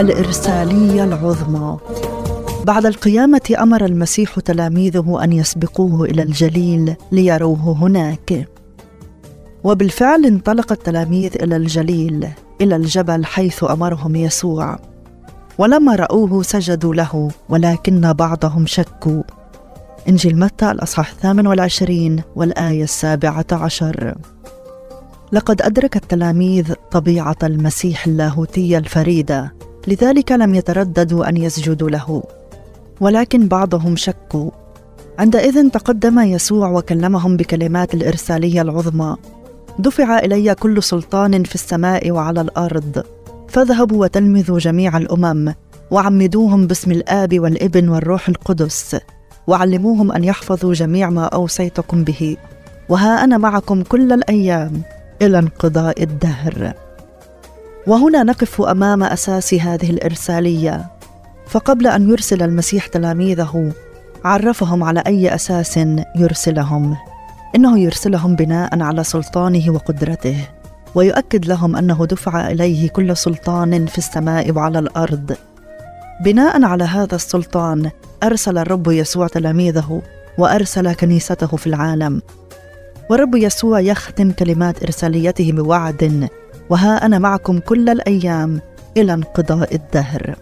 الإرسالية العظمى. بعد القيامة أمر المسيح تلاميذه أن يسبقوه إلى الجليل ليروه هناك. وبالفعل انطلق التلاميذ إلى الجليل إلى الجبل حيث أمرهم يسوع. ولما رأوه سجدوا له ولكن بعضهم شكوا. إنجيل متى الأصحاح الثامن والعشرين والآية السابعة عشر. لقد أدرك التلاميذ طبيعة المسيح اللاهوتية الفريدة. لذلك لم يترددوا أن يسجدوا له. ولكن بعضهم شكوا. عندئذ تقدم يسوع وكلمهم بكلمات الإرسالية العظمى. دفع إلي كل سلطان في السماء وعلى الأرض. فاذهبوا وتلمذوا جميع الأمم وعمدوهم باسم الآب والابن والروح القدس وعلموهم أن يحفظوا جميع ما أوصيتكم به. وها أنا معكم كل الأيام إلى انقضاء الدهر. وهنا نقف أمام أساس هذه الإرسالية. فقبل أن يرسل المسيح تلاميذه عرفهم على أي أساس يرسلهم. إنه يرسلهم بناء على سلطانه وقدرته ويؤكد لهم أنه دفع إليه كل سلطان في السماء وعلى الأرض. بناء على هذا السلطان أرسل الرب يسوع تلاميذه وأرسل كنيسته في العالم. والرب يسوع يختم كلمات إرساليته بوعد وها أنا معكم كل الأيام إلى انقضاء الدهر.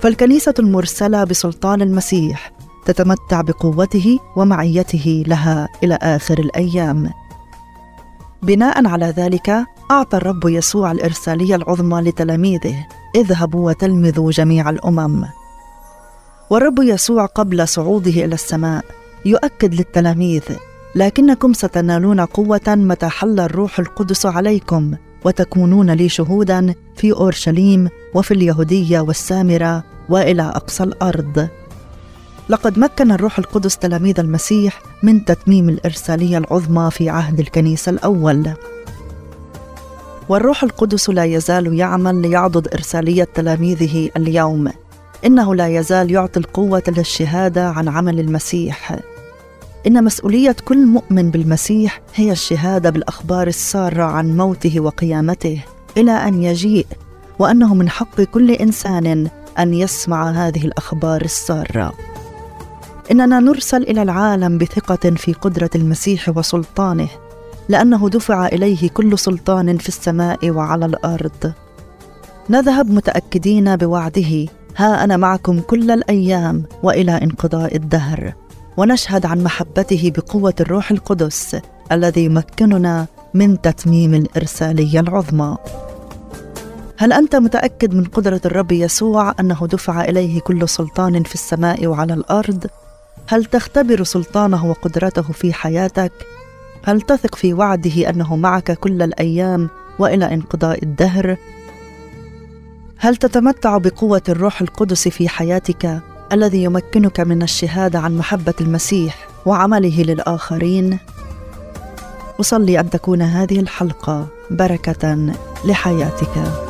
فالكنيسة المرسلة بسلطان المسيح تتمتع بقوته ومعيته لها إلى آخر الأيام. بناء على ذلك أعطى الرب يسوع الإرسالية العظمى لتلاميذه اذهبوا وتلمذوا جميع الأمم. والرب يسوع قبل صعوده إلى السماء يؤكد للتلاميذ لكنكم ستنالون قوة متى حل الروح القدس عليكم وتكونون لي شهودا في أورشليم وفي اليهودية والسامرة وإلى أقصى الأرض. لقد مكن الروح القدس تلاميذ المسيح من تتميم الإرسالية العظمى في عهد الكنيسة الأول. والروح القدس لا يزال يعمل ليعضد إرسالية تلاميذه اليوم. إنه لا يزال يعطي القوة للشهادة عن عمل المسيح. إن مسؤولية كل مؤمن بالمسيح هي الشهادة بالأخبار السارة عن موته وقيامته إلى أن يجيء وأنه من حق كل إنسان أن يسمع هذه الأخبار السارة. إننا نرسل إلى العالم بثقة في قدرة المسيح وسلطانه لأنه دفع إليه كل سلطان في السماء وعلى الأرض. نذهب متأكدين بوعده ها أنا معكم كل الأيام وإلى انقضاء الدهر. ونشهد عن محبته بقوة الروح القدس الذي يمكننا من تتميم الإرسالية العظمى. هل أنت متأكد من قدرة الرب يسوع أنه دفع إليه كل سلطان في السماء وعلى الأرض؟ هل تختبر سلطانه وقدرته في حياتك؟ هل تثق في وعده أنه معك كل الأيام وإلى انقضاء الدهر؟ هل تتمتع بقوة الروح القدس في حياتك؟ الذي يمكنك من الشهادة عن محبة المسيح وعمله للآخرين. أصلي أن تكون هذه الحلقة بركة لحياتك.